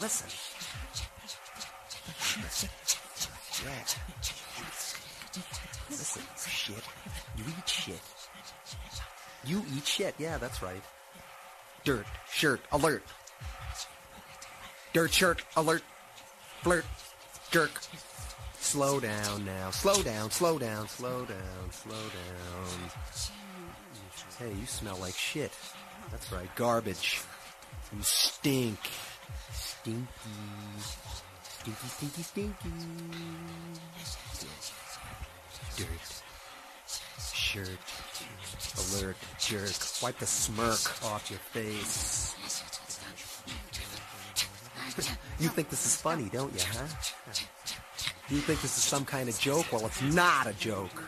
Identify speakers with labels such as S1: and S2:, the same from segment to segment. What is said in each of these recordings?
S1: Listen. Listen, shit. You eat shit. You eat shit. Yeah, that's right. Dirt, shirt, alert. Dirt, shirt, alert. Flirt, jerk. Slow down now. Slow down, slow down, slow down, slow down. Hey, you smell like shit. That's right, garbage. You stink. Stinky. Stinky, stinky, stinky. Dirt. Shirt. Alert. Jerk. Wipe the smirk off your face. you think this is funny, don't you, huh? Do you think this is some kind of joke? Well, it's not a joke.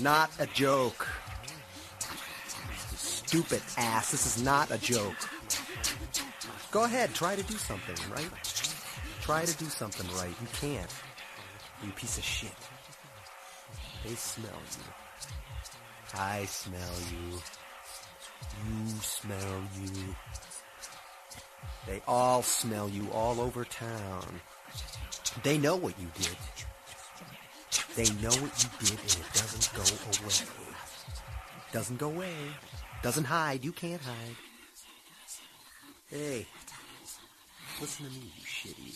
S1: Not a joke. Stupid ass. This is not a joke. Go ahead, try to do something, right? Try to do something right. You can't. You piece of shit. They smell you. I smell you. You smell you. They all smell you all over town. They know what you did. They know what you did and it doesn't go away. Doesn't go away. Doesn't hide. You can't hide. Hey, listen to me, you shitty.